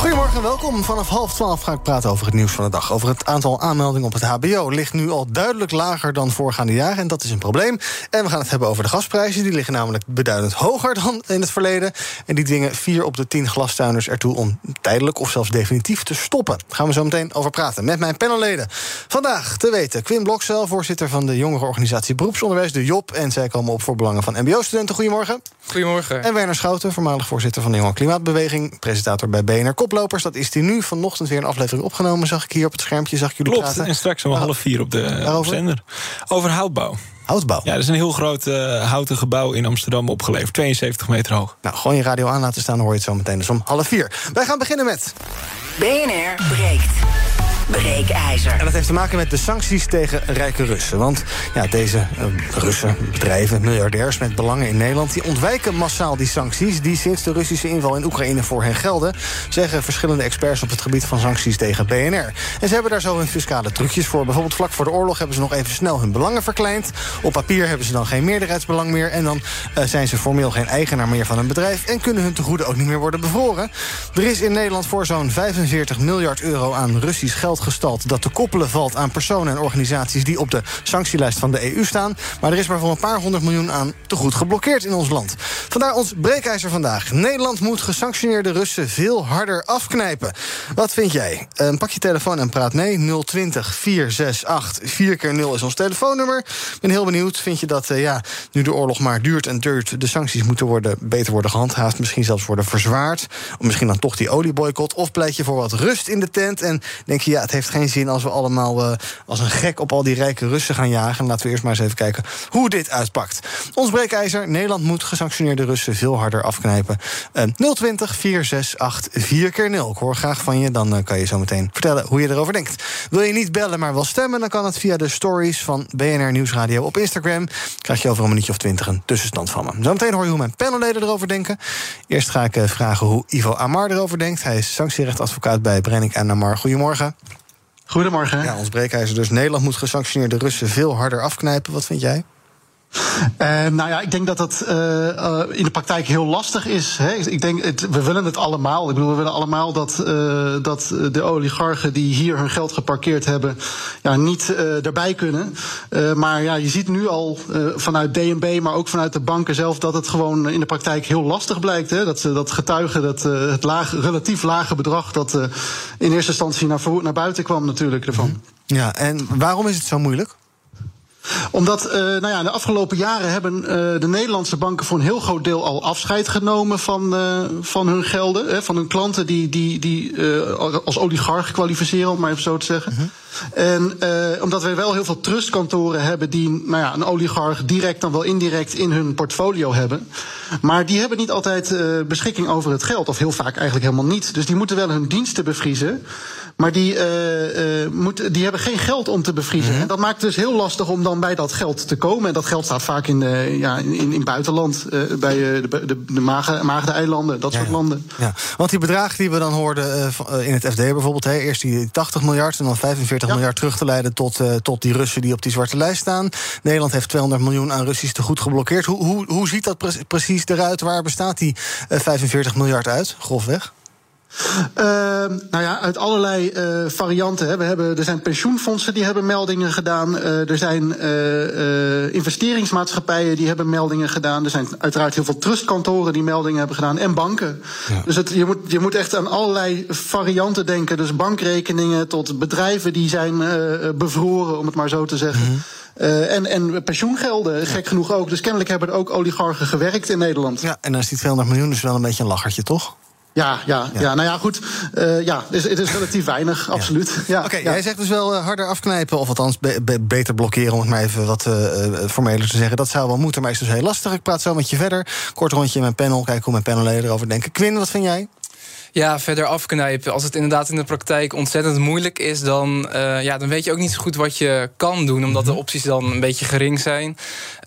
Goedemorgen en welkom. Vanaf half twaalf ga ik praten over het nieuws van de dag. Over het aantal aanmeldingen op het HBO ligt nu al duidelijk lager dan voorgaande jaren. En dat is een probleem. En we gaan het hebben over de gasprijzen. Die liggen namelijk beduidend hoger dan in het verleden. En die dwingen vier op de tien glastuiners ertoe om tijdelijk of zelfs definitief te stoppen. Daar gaan we zo meteen over praten met mijn panelleden. Vandaag te weten Quim Blokcel, voorzitter van de jongerenorganisatie Beroepsonderwijs, de JOB. En zij komen op voor belangen van MBO-studenten. Goedemorgen. Goedemorgen. En Werner Schouten, voormalig voorzitter van de Jonge Klimaatbeweging, presentator bij BNR Koplopers. Dat is die nu vanochtend weer een aflevering opgenomen. Zag ik hier op het schermpje, zag ik jullie Klopt, praten. en straks om half vier op de op zender. Over houtbouw. Houtbouw. Ja, er is een heel groot eh, houten gebouw in Amsterdam opgeleverd. 72 meter hoog. Nou, gewoon je radio aan laten staan, dan hoor je het zo meteen. Dus om half vier. Wij gaan beginnen met. BNR breekt. Breekijzer. En dat heeft te maken met de sancties tegen rijke Russen. Want ja, deze eh, Russen, bedrijven, miljardairs met belangen in Nederland... die ontwijken massaal die sancties die sinds de Russische inval in Oekraïne voor hen gelden... zeggen verschillende experts op het gebied van sancties tegen BNR. En ze hebben daar zo hun fiscale trucjes voor. Bijvoorbeeld vlak voor de oorlog hebben ze nog even snel hun belangen verkleind. Op papier hebben ze dan geen meerderheidsbelang meer... en dan eh, zijn ze formeel geen eigenaar meer van een bedrijf... en kunnen hun tegoeden ook niet meer worden bevroren. Er is in Nederland voor zo'n 45 miljard euro aan Russisch geld gestald... dat te koppelen valt aan personen en organisaties... die op de sanctielijst van de EU staan. Maar er is maar voor een paar honderd miljoen aan tegoed geblokkeerd in ons land. Vandaar ons breekijzer vandaag. Nederland moet gesanctioneerde Russen veel harder afknijpen. Wat vind jij? Pak je telefoon en praat mee. 020 468 4 keer 0 is ons telefoonnummer. Ik ben heel benieuwd. Vind je dat eh, ja, nu de oorlog maar duurt en duurt... de sancties moeten worden, beter worden gehandhaafd... misschien zelfs worden verzwaard? Of misschien dan toch die olieboycott? Of pleit je voor wat rust in de tent en denk je... ja, het heeft geen zin als we allemaal eh, als een gek op al die rijke Russen gaan jagen? Laten we eerst maar eens even kijken hoe dit uitpakt. Ons breekijzer, Nederland moet gesanctioneerde Russen veel harder afknijpen. Eh 020 468 4 keer 0 Ik hoor graag van je, dan eh, kan je zo meteen vertellen hoe je erover denkt. Wil je niet bellen, maar wel stemmen, dan kan het via de stories van BNR Nieuwsradio op Instagram. Krijg je over een minuutje of twintig een tussenstand van me. Zometeen hoor je hoe mijn panelleden erover denken. Eerst ga ik eh, vragen hoe Ivo Amar erover denkt. Hij is sanctierechtadvocaat bij Brennick en Amar. Goedemorgen. Goedemorgen. Ja, ons breekijzer dus. Nederland moet gesanctioneerde Russen veel harder afknijpen. Wat vind jij? Nou ja, ik denk dat dat eh, eh, in de praktijk heel lastig is. Hè. Ik denk, het, we willen het allemaal. Ik bedoel, we willen allemaal dat, eh, dat de oligarchen die hier hun geld geparkeerd hebben, ja, niet erbij kunnen. Maar ja, je ziet nu al vanuit DNB, maar ook vanuit de banken zelf, dat het gewoon in de praktijk heel lastig blijkt. Hè. Dat, dat getuigen dat het laag, relatief lage bedrag dat in eerste instantie naar, naar buiten kwam, natuurlijk ervan. Ja, en waarom is het zo moeilijk? Omdat eh, nou ja, de afgelopen jaren hebben eh, de Nederlandse banken voor een heel groot deel al afscheid genomen van, eh, van hun gelden. Hè, van hun klanten die, die, die als oligarch kwalificeren, om maar even zo te zeggen. En eh, omdat wij wel heel veel trustkantoren hebben die nou ja, een oligarch direct dan wel indirect in hun portfolio hebben. Maar die hebben niet altijd beschikking over het geld, of heel vaak eigenlijk helemaal niet. Dus die moeten wel hun diensten bevriezen. Maar die, moet, die hebben geen geld om te bevriezen. En dat maakt het dus heel lastig om dan bij dat geld te komen. En dat geld staat vaak in, eh, ja, in, in in buitenland, bij de, de, de Maagde- Maagde-eilanden, dat soort landen. Ja, want die bedragen die we dan hoorden in het FD bijvoorbeeld... Hè, eerst die 80 miljard en dan 45 miljard terug te leiden... Tot, tot die Russen die op die zwarte lijst staan. Nederland heeft 200 miljoen aan Russisch tegoed geblokkeerd. Hoe, hoe, hoe ziet dat pre- precies eruit? Waar bestaat die eh, 45 miljard uit, grofweg? Ehm, nou ja, uit allerlei eh, varianten. Hè. We hebben, er zijn pensioenfondsen die hebben meldingen gedaan. Eh, er zijn eh, investeringsmaatschappijen die hebben meldingen gedaan. Er zijn uiteraard heel veel trustkantoren die meldingen hebben gedaan. En banken. Dus het, je, moet, je moet echt aan allerlei varianten denken. Dus bankrekeningen tot bedrijven die zijn bevroren, om het maar zo te zeggen. Eh, en, en pensioengelden, gek genoeg ook. Dus kennelijk hebben er ook oligarchen gewerkt in Nederland. Ja, en dan is die 200 miljoen dus wel een beetje een lachertje, toch? Ja, ja, ja. nou ja, goed. Eh, ja, het is, het is relatief weinig, absoluut. Ja, Oké, ja. jij zegt dus wel eh, harder afknijpen... of althans be- be- beter blokkeren, om het maar even wat eh, formeler te zeggen. Dat zou wel moeten, maar is dus heel lastig. Ik praat zo met je verder. Kort rondje in mijn panel, kijken hoe mijn panelleden erover denken. Quinn, wat vind jij? Ja, verder afknijpen. Als het inderdaad in de praktijk ontzettend moeilijk is, dan, uh, ja, dan weet je ook niet zo goed wat je kan doen, omdat de opties dan een beetje gering zijn.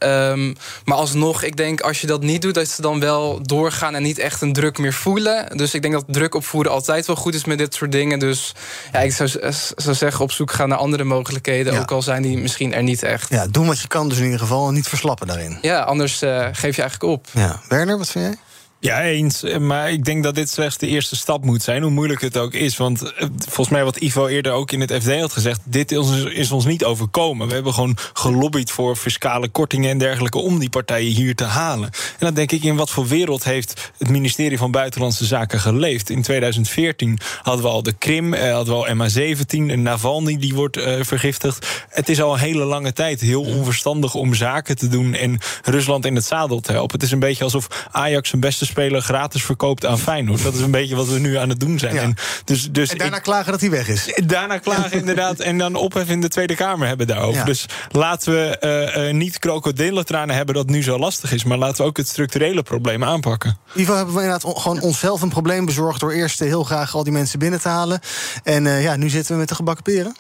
Um, maar alsnog, ik denk als je dat niet doet, dat ze dan wel doorgaan en niet echt een druk meer voelen. Dus ik denk dat druk opvoeren altijd wel goed is met dit soort dingen. Dus ja, ik zou, zou zeggen, op zoek gaan naar andere mogelijkheden, ook al zijn die misschien er niet echt. Ja, doen wat je kan dus in ieder geval en niet verslappen daarin. Ja, anders uh, geef je eigenlijk op. Ja. Werner, wat vind jij? Ja, eens. Maar ik denk dat dit slechts de eerste stap moet zijn, hoe moeilijk het ook is. Want eh, volgens mij, wat Ivo eerder ook in het FD had gezegd, dit is, is ons niet overkomen. We hebben gewoon gelobbyd voor fiscale kortingen en dergelijke om die partijen hier te halen. En dan denk ik, in wat voor wereld heeft het ministerie van Buitenlandse Zaken geleefd? In 2014 hadden we al de Krim, eh, hadden we al MH17, en Navalny die wordt vergiftigd. Het is al een hele lange tijd heel onverstandig om zaken te doen en Rusland in het zadel te helpen. Het is een beetje alsof Ajax een beste speler gratis verkoopt aan Feyenoord. Dat is een beetje wat we nu aan het doen zijn. En, dus, dus en daarna klagen dat hij weg is. Daarna klagen inderdaad en dan ophef in de Tweede Kamer hebben daarover. Dus laten we uh, uh, niet krokodillentranen hebben dat nu zo lastig is... maar laten we ook het structurele probleem aanpakken. Ivo, hebben we inderdaad gewoon onszelf een probleem bezorgd... door eerst heel graag al die mensen binnen te halen. En uh, ja, nu zitten we met de gebakken peren?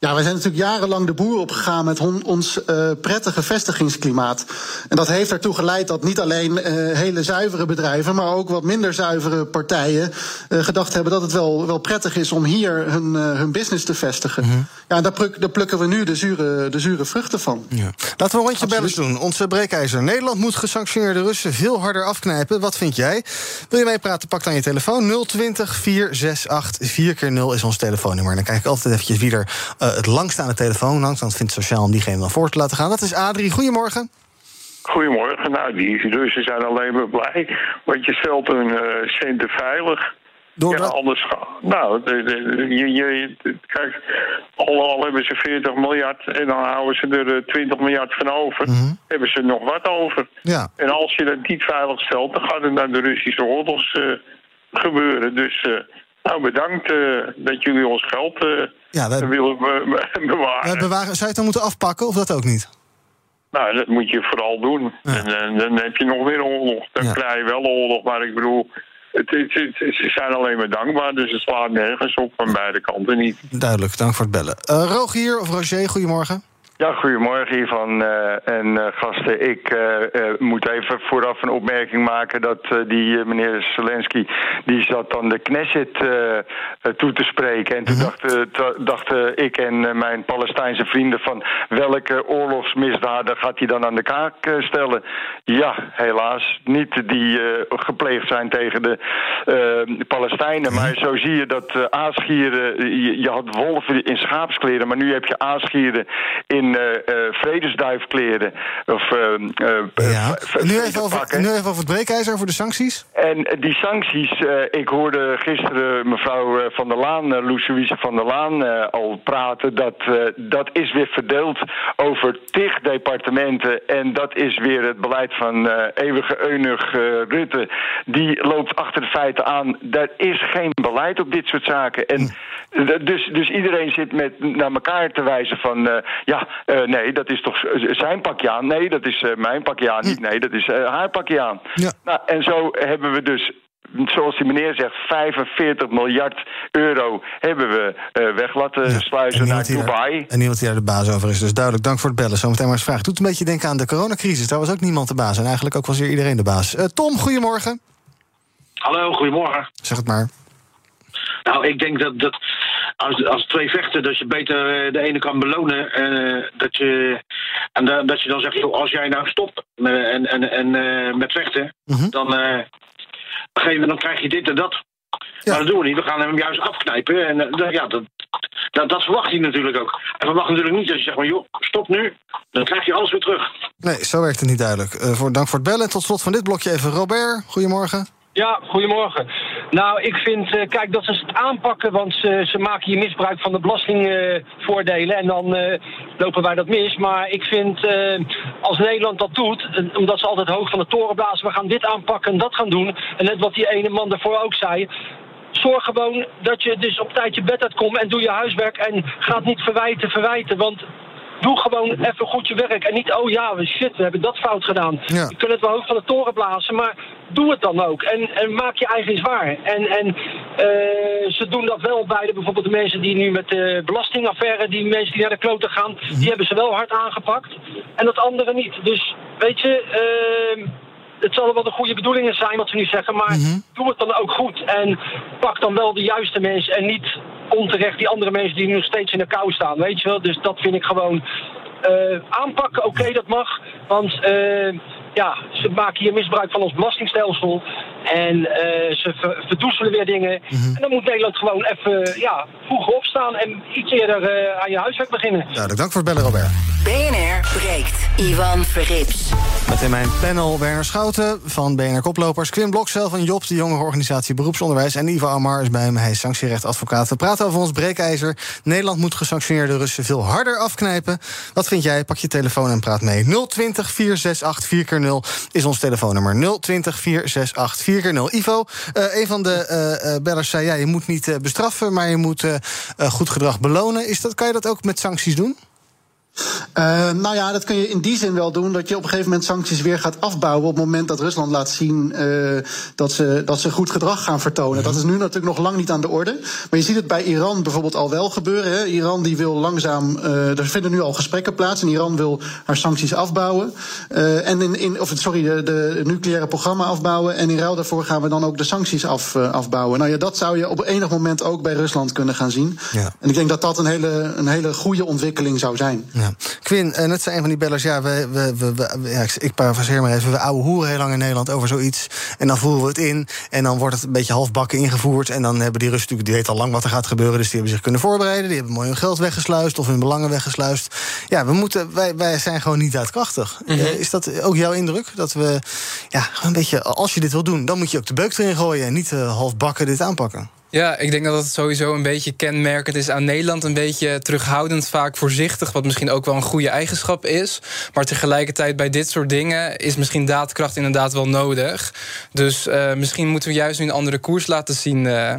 Ja, wij zijn natuurlijk jarenlang de boer opgegaan met ons uh, prettige vestigingsklimaat. En dat heeft ertoe geleid dat niet alleen uh, hele zuivere bedrijven, maar ook wat minder zuivere partijen uh, gedacht hebben dat het wel, wel prettig is om hier hun, hun business te vestigen. Mm -hmm. Ja, en daar, pluk, daar, plukken we nu de zure, de zure vruchten van. Ja. Laten we een rondje bellen doen. Onze breekijzer. Nederland moet gesanctioneerde Russen veel harder afknijpen. Wat vind jij? Wil je meepraten? Pak dan je telefoon. 020 468 4 keer 0 is ons telefoonnummer. En dan kijk ik altijd eventjes wie er het langst aan de telefoon hangt. Want vindt het sociaal om diegene dan voor te laten gaan. Dat is Adrie. Goedemorgen. Goedemorgen. Nou, die Russen zijn alleen maar blij. Want je stelt hun uh, centen veilig. Door ja, anders. Nou, de, de, je, je, kijk, al, al hebben ze 40 miljard en dan houden ze er 20 miljard van over. Mm -hmm. Hebben ze nog wat over. Ja. En als je dat niet veilig stelt, dan gaat het naar de Russische oorlogs uh, gebeuren. Dus. Uh, nou, bedankt uh, dat jullie ons geld uh, ja, willen be bewaren. We bewaren. Zou je het dan moeten afpakken of dat ook niet? Nou, dat moet je vooral doen. Ja. En, en, dan heb je nog weer oorlog. Dan ja. krijg je wel oorlog, maar ik bedoel... Het, het, het, ze zijn alleen maar dankbaar, dus het slaat nergens op van beide kanten niet. Duidelijk, dank voor het bellen. Uh, Rogier of Roger, goedemorgen. Ja, goedemorgen Ivan uh, en uh, gasten. Ik uh, moet even vooraf een opmerking maken dat die meneer Zelensky... die zat dan de Knesset toe te spreken. En toen -hmm. dachten dacht, ik en mijn Palestijnse vrienden van... welke oorlogsmisdaden gaat hij dan aan de kaak stellen? Ja, helaas. Niet die gepleegd zijn tegen de Palestijnen. Maar zo zie je dat aasgieren... Je, je had wolven in schaapskleren, maar nu heb je aasgieren in uh, uh, vredesduifkleren. Of, ja. nu, even over, nu even over het breekijzer, voor de sancties. En die sancties, ik hoorde gisteren mevrouw Van der Laan, Louise van der Laan, al praten. Dat, dat is weer verdeeld over tig departementen. En dat is weer het beleid van eeuwige eunig Rutte. Die loopt achter de feiten aan. Er is geen beleid op dit soort zaken. En dus, dus iedereen zit met naar elkaar te wijzen van... ja, uh, nee, dat is toch zijn pakje aan. Nee, dat is uh, mijn pakje aan. Niet, nee, dat is uh, haar pakje aan. Ja. Nou, en zo hebben we dus zoals die meneer zegt, 45 miljard euro hebben we uh, weg laten ja, sluizen naar Dubai. Daar, en niemand die daar de baas over is. Dus duidelijk, dank voor het bellen. Zometeen maar eens vragen. Doet een beetje denken aan de coronacrisis. Daar was ook niemand de baas. En eigenlijk ook was hier iedereen de baas. Uh, Tom, goedemorgen. Hallo, goedemorgen. Zeg het maar. Nou, ik denk dat, dat als, als twee vechten, dat je beter de ene kan belonen. Uh, dat je, en da, dat je dan zegt, joh, als jij nou stopt met, en, en, en, uh, met vechten, -hmm. dan, uh, dan krijg je dit en dat. Ja. Maar dat doen we niet. We gaan hem juist afknijpen. En uh, ja, dat, dat, dat, verwacht hij natuurlijk ook. En verwacht natuurlijk niet dat je zegt, maar joh, stop nu. Dan krijg je alles weer terug. Nee, zo werkt het niet duidelijk. voor, dank voor het bellen. Tot slot van dit blokje even Robert. Goedemorgen. Ja, goedemorgen. Nou, ik vind, uh, kijk, dat ze het aanpakken, want ze, ze maken hier misbruik van de belastingvoordelen en dan uh, lopen wij dat mis. Maar ik vind, als Nederland dat doet, omdat ze altijd hoog van de toren blazen, we gaan dit aanpakken en dat gaan doen. En net wat die ene man daarvoor ook zei, zorg gewoon dat je dus op tijd je bed uitkomt en doe je huiswerk en gaat niet verwijten, verwijten, want doe gewoon even goed je werk. En niet, oh ja, shit, we hebben dat fout gedaan. Ja. Je kunt het wel hoog van de toren blazen, maar doe het dan ook. En, en maak je eigen eens waar. En, en eh, ze doen dat wel bij de, bijvoorbeeld de mensen die nu met de belastingaffaire, die mensen die naar de kloten gaan, die hebben ze wel hard aangepakt. En dat andere niet. Dus weet je, ehm, het zal wel de goede bedoelingen zijn wat ze nu zeggen, maar doe het dan ook goed. En pak dan wel de juiste mensen en niet onterecht die andere mensen die nog steeds in de kou staan. Weet je wel? Dus dat vind ik gewoon. eh, aanpakken, oké, dat mag. Want eh, ja, ze maken hier misbruik van ons belastingstelsel. En eh, ze ver- verdoezelen weer dingen. En dan moet Nederland gewoon even ja, vroeger opstaan en iets eerder eh, aan je huiswerk beginnen. Duidelijk, dank voor het bellen, Robert. BNR breekt. Ivan Verrips. In mijn panel Werner Schouten van BNR Koplopers... Quim Blokcel van Job, de jongerenorganisatie Beroepsonderwijs... en Ivo Amar is bij me, hij is sanctierechtadvocaat. We praten over ons breekijzer. Nederland moet gesanctioneerde Russen veel harder afknijpen. Wat vind jij? Pak je telefoon en praat mee. 020 468 4x0 is ons telefoonnummer. 020 468 4x0. Ivo, eh, een van de eh, eh, bellers zei... ja, je moet niet bestraffen, maar je moet goed gedrag belonen. Is dat, kan je dat ook met sancties doen? Eh, nou ja, dat kun je in die zin wel doen dat je op een gegeven moment sancties weer gaat afbouwen op het moment dat Rusland laat zien eh, dat, ze, dat ze goed gedrag gaan vertonen. Dat is nu natuurlijk nog lang niet aan de orde. Maar je ziet het bij Iran bijvoorbeeld al wel gebeuren. Hè. Iran die wil langzaam, eh, er vinden nu al gesprekken plaats en Iran wil haar sancties afbouwen. En in, in, of sorry, de, de nucleaire programma afbouwen. En in ruil daarvoor gaan we dan ook de sancties af, afbouwen. Nou ja, dat zou je op enig moment ook bij Rusland kunnen gaan zien. Ja. En ik denk dat dat een hele, een hele goede ontwikkeling zou zijn. Ja. Quinn, eh, net zei een van die bellers... ja, we, we, we, we- ja, ik, ik parafraseer maar even... we ouwe hoeren heel lang in Nederland over zoiets... en dan voeren we het in en dan wordt het een beetje halfbakken ingevoerd... en dan hebben die Russen natuurlijk... die weten al lang wat er gaat gebeuren... dus die hebben zich kunnen voorbereiden... die hebben mooi hun geld weggesluist of hun belangen weggesluist. Ja, we moeten, wij, wij zijn gewoon niet daadkrachtig. Mhm. Eh, is dat ook jouw indruk? Dat we, ja, gewoon een beetje... als je dit wil doen, dan moet je ook de beuk erin gooien... en niet eh, halfbakken dit aanpakken. Ja, ik denk dat het sowieso een beetje kenmerkend is aan Nederland. Een beetje terughoudend, vaak voorzichtig. Wat misschien ook wel een goede eigenschap is. Maar tegelijkertijd bij dit soort dingen is misschien daadkracht inderdaad wel nodig. Dus eh, misschien moeten we juist nu een andere koers laten zien. eh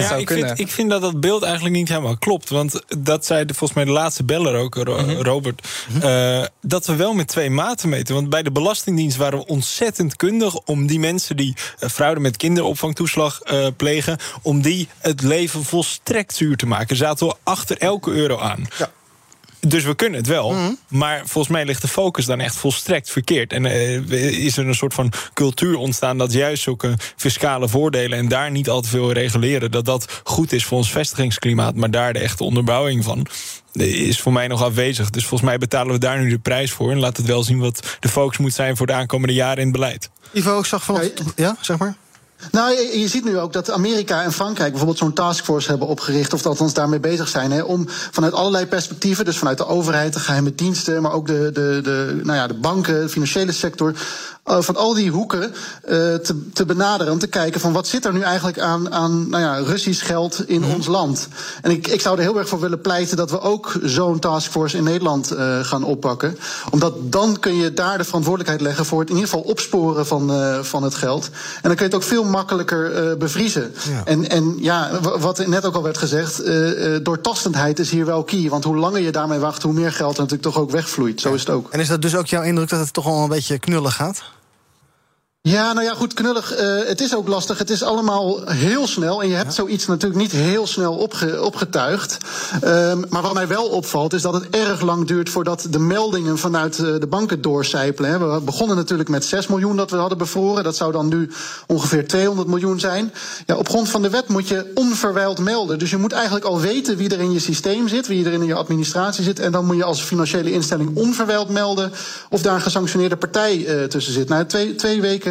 Ja, ik, vind, ik vind dat dat beeld eigenlijk niet helemaal klopt. Want dat zei de, volgens mij de laatste beller ook, Ro- Mhm. Robert. eh, dat we wel met twee maten meten. Want bij de Belastingdienst waren we ontzettend kundig om die mensen die eh, fraude met kinderopvangtoeslag eh, plegen. om die het leven volstrekt zuur te maken. Zaten we achter elke euro aan. Dus we kunnen het wel. Maar volgens mij ligt de focus dan echt volstrekt verkeerd. En eh, is er een soort van cultuur ontstaan dat juist zulke fiscale voordelen en daar niet al te veel reguleren, dat dat goed is voor ons vestigingsklimaat. Maar daar de echte onderbouwing van eh, is voor mij nog afwezig. Dus volgens mij betalen we daar nu de prijs voor. En laat het wel zien wat de focus moet zijn voor de aankomende jaren in het beleid. Ivo, ik zag van... Ja, zeg maar. Nou, je, ziet nu ook dat Amerika en Frankrijk bijvoorbeeld zo'n taskforce hebben opgericht, of althans daarmee bezig zijn, hè, om vanuit allerlei perspectieven, dus vanuit de overheid, de geheime diensten, maar ook de, de, de, nou ja, de banken, de financiële sector, van al die hoeken eh, te, te benaderen. Om te kijken van wat zit er nu eigenlijk aan, aan nou ja, Russisch geld in ons land. En ik, ik zou er heel erg voor willen pleiten dat we ook zo'n taskforce in Nederland eh, gaan oppakken. Omdat dan kun je daar de verantwoordelijkheid leggen voor het in ieder geval opsporen van, eh, van het geld. En dan kun je het ook veel makkelijker eh, bevriezen. En, en ja, wat net ook al werd gezegd, eh, eh, doortastendheid is hier wel key. Want hoe langer je daarmee wacht, hoe meer geld er natuurlijk toch ook wegvloeit. Zo is het ook. En is dat dus ook jouw indruk dat het toch al een beetje knullig gaat? Ja, nou ja, goed, knullig. eh, het is ook lastig. Het is allemaal heel snel. En je hebt zoiets natuurlijk niet heel snel opge, opgetuigd. Ehm, maar wat mij wel opvalt, is dat het erg lang duurt voordat de meldingen vanuit eh, de banken doorcijpelen. hè. We begonnen natuurlijk met 6 miljoen dat we hadden bevroren. Dat zou dan nu ongeveer 200 miljoen zijn. Ja, op grond van de wet moet je onverwijld melden. Dus je moet eigenlijk al weten wie er in je systeem zit, wie er in je administratie zit. En dan moet je als financiële instelling onverwijld melden of daar een gesanctioneerde partij eh, tussen zit. Nou, twee, twee weken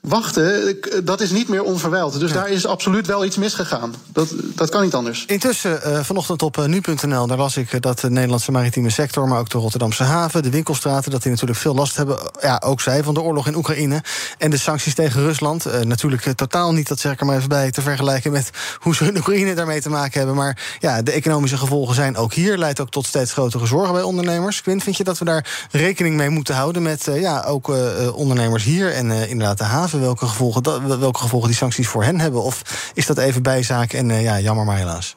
wachten, ik- dat is niet meer onverwijld. Dus daar is absoluut wel iets misgegaan. Dat, dat kan niet anders. Intussen, eh, vanochtend op eh, nu.nl, daar las ik eh, dat de Nederlandse maritieme sector, maar ook de Rotterdamse haven, de winkelstraten, dat die natuurlijk veel last hebben. Ja, ook zij van de oorlog in Oekraïne en de sancties tegen Rusland. Eh, natuurlijk eh, totaal niet, dat zeg ik er maar even bij, te vergelijken met hoe ze in Oekraïne daarmee te maken hebben. Maar ja, de economische gevolgen zijn ook hier, leidt ook tot steeds grotere zorgen bij ondernemers. Quint, vind je dat we daar rekening mee moeten houden met eh, ja, ook eh, eh, ondernemers hier en eh, inderdaad de haven, welke gevolgen, welke gevolgen die sancties voor hen hebben? Of is dat even bijzaak en eh, ja, jammer maar helaas?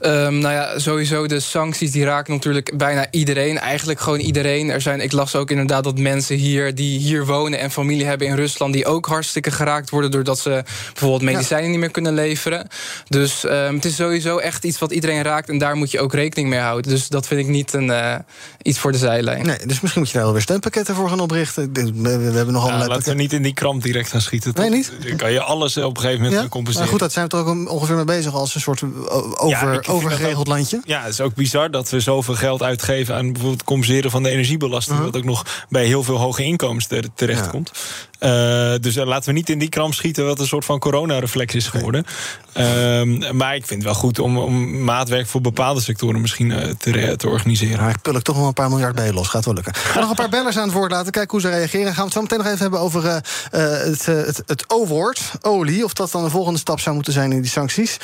Um, nou ja, sowieso de sancties die raken natuurlijk bijna iedereen. Eigenlijk gewoon iedereen. Er zijn, ik las ook inderdaad dat mensen hier die hier wonen en familie hebben in Rusland, die ook hartstikke geraakt worden doordat ze bijvoorbeeld medicijnen niet meer kunnen leveren. Dus um, het is sowieso echt iets wat iedereen raakt en daar moet je ook rekening mee houden. Dus dat vind ik niet een, uh, iets voor de zijlijn. Nee, dus misschien moet je daar wel weer steunpakketten voor gaan oprichten. We, we hebben nog ja, laten we niet in die kramp direct gaan schieten. Nee, niet? Dan kan je alles op een gegeven moment ja? compenseren. Maar goed, dat zijn we toch ook ongeveer mee bezig als een soort over, ja, overgeregeld landje. Ja, het is ook bizar dat we zoveel geld uitgeven aan bijvoorbeeld het compenseren van de energiebelasting. Uh-huh. Wat ook nog bij heel veel hoge inkomens terechtkomt. Uh, dus uh, laten we niet in die kram schieten wat een soort van coronareflex is geworden. Uh, maar ik vind het wel goed om, om maatwerk voor bepaalde sectoren misschien uh, te, te, organiseren. Maar ik pul ik toch wel een paar miljard bij los. Gaat wel lukken. Nog een paar bellers aan het woord laten. Kijken hoe ze reageren. Gaan we het zo meteen nog even hebben over het, het, het O-woord, olie. Of dat dan de volgende stap zou moeten zijn in die sancties.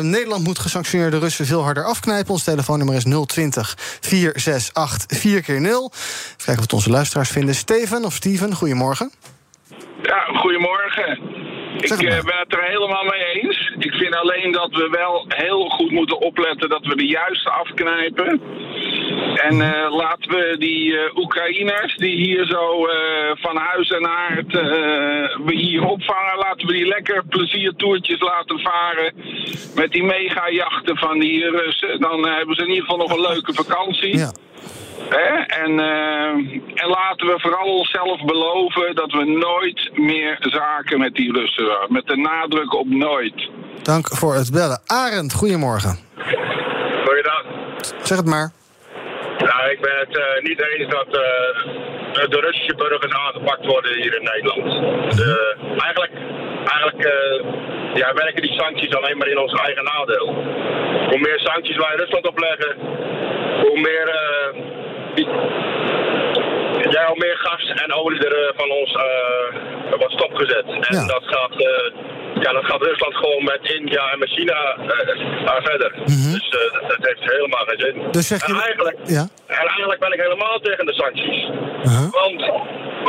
Nederland moet gesanctioneerde Russen veel harder afknijpen. Ons telefoonnummer is 020 468 4 keer 0 Even kijken wat onze luisteraars vinden. Steven of Steven, goedemorgen. Ja, goedemorgen. Ik uh, ben het er helemaal mee eens. Ik vind alleen dat we wel heel goed moeten opletten dat we de juiste afknijpen. En uh, laten we die uh, Oekraïners die hier zo van huis en aard we hier opvangen, laten we die lekker pleziertoertjes laten varen met die megajachten van die Russen. Dan hebben ze in ieder geval nog een leuke vakantie. Ja. En, uh, en laten we vooral onszelf beloven dat we nooit meer zaken met die Russen. Met de nadruk op nooit. Dank voor het bellen. Arend, goedemorgen. Goeiedag. Zeg het maar. Ik ben het uh, niet eens dat uh, de Russische burgers aangepakt worden hier in Nederland. De, eigenlijk eigenlijk ja, werken die sancties alleen maar in ons eigen nadeel. Hoe meer sancties wij Rusland opleggen, hoe meer ja, al meer gas en olie er van ons wordt stopgezet. En ja. dat, gaat, ja, dat gaat Rusland gewoon met India en met China daar verder. Mm -hmm. Dus dat, dat, heeft helemaal geen zin. Dus zeg je... en, eigenlijk, ja? en eigenlijk ben ik helemaal tegen de sancties. -huh. Want,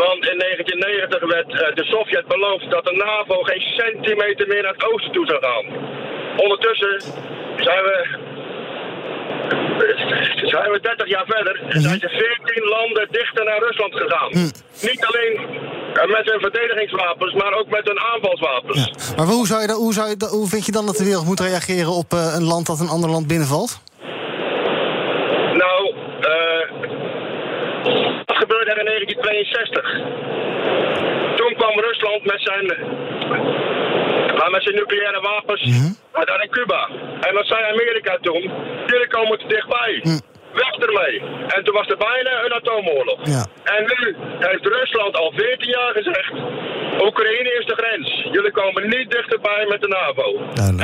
want in 1990 werd de Sovjet beloofd dat de NAVO geen centimeter meer naar het oosten toe zou gaan. Ondertussen zijn we zijn we 30 jaar verder en zijn ze 14 landen dichter naar Rusland gegaan. Hm. Niet alleen met hun verdedigingswapens, maar ook met hun aanvalswapens. Ja. Maar hoe, zou je hoe, zou je hoe vind je dan dat de wereld moet reageren op uh, een land dat een ander land binnenvalt? Nou, uh, wat gebeurde er in 1962? Toen kwam Rusland met zijn met zijn nucleaire wapens mm -hmm. Cuba. En wat zei Amerika toen? Jullie komen te dichtbij. Mm. Weg. En toen was er bijna een atoomoorlog. Ja. En nu heeft Rusland al 14 jaar gezegd... Oekraïne is de grens. Jullie komen niet dichterbij met de NAVO.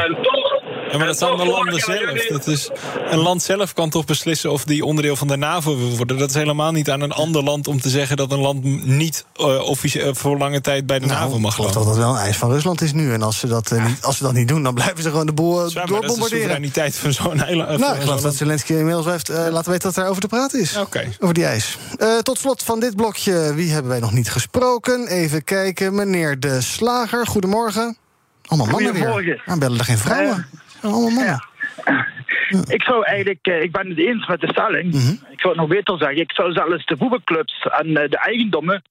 En toch... Ja, maar dat zijn de landen zelf. Dat is, een land zelf kan toch beslissen of die onderdeel van de NAVO wil worden. Dat is helemaal niet aan een ander land om te zeggen... dat een land niet uh, officieel voor lange tijd bij de nou, NAVO mag lopen. dat dat wel een eis van Rusland is nu. En als ze dat, uh, niet, als ze dat niet doen, dan blijven ze gewoon de boel ja, doorbombarderen. Dat is de soevereiniteit van zo'n eiland. Nou, ik geloof dat Zelensky inmiddels heeft uh, laten weten dat er over te praten is. Okay. Over die ijs. Uh, tot slot van dit blokje, wie hebben wij nog niet gesproken? Even kijken, meneer De Slager, goedemorgen. Allemaal mannen weer. Dan bellen er geen vrouwen. Allemaal mannen. Ja. Ik zou eigenlijk, ik ben het eens met de stelling. Mm -hmm. Ik zou het nog beter zeggen. Ik zou zelfs de voetbalclubs en de eigendommen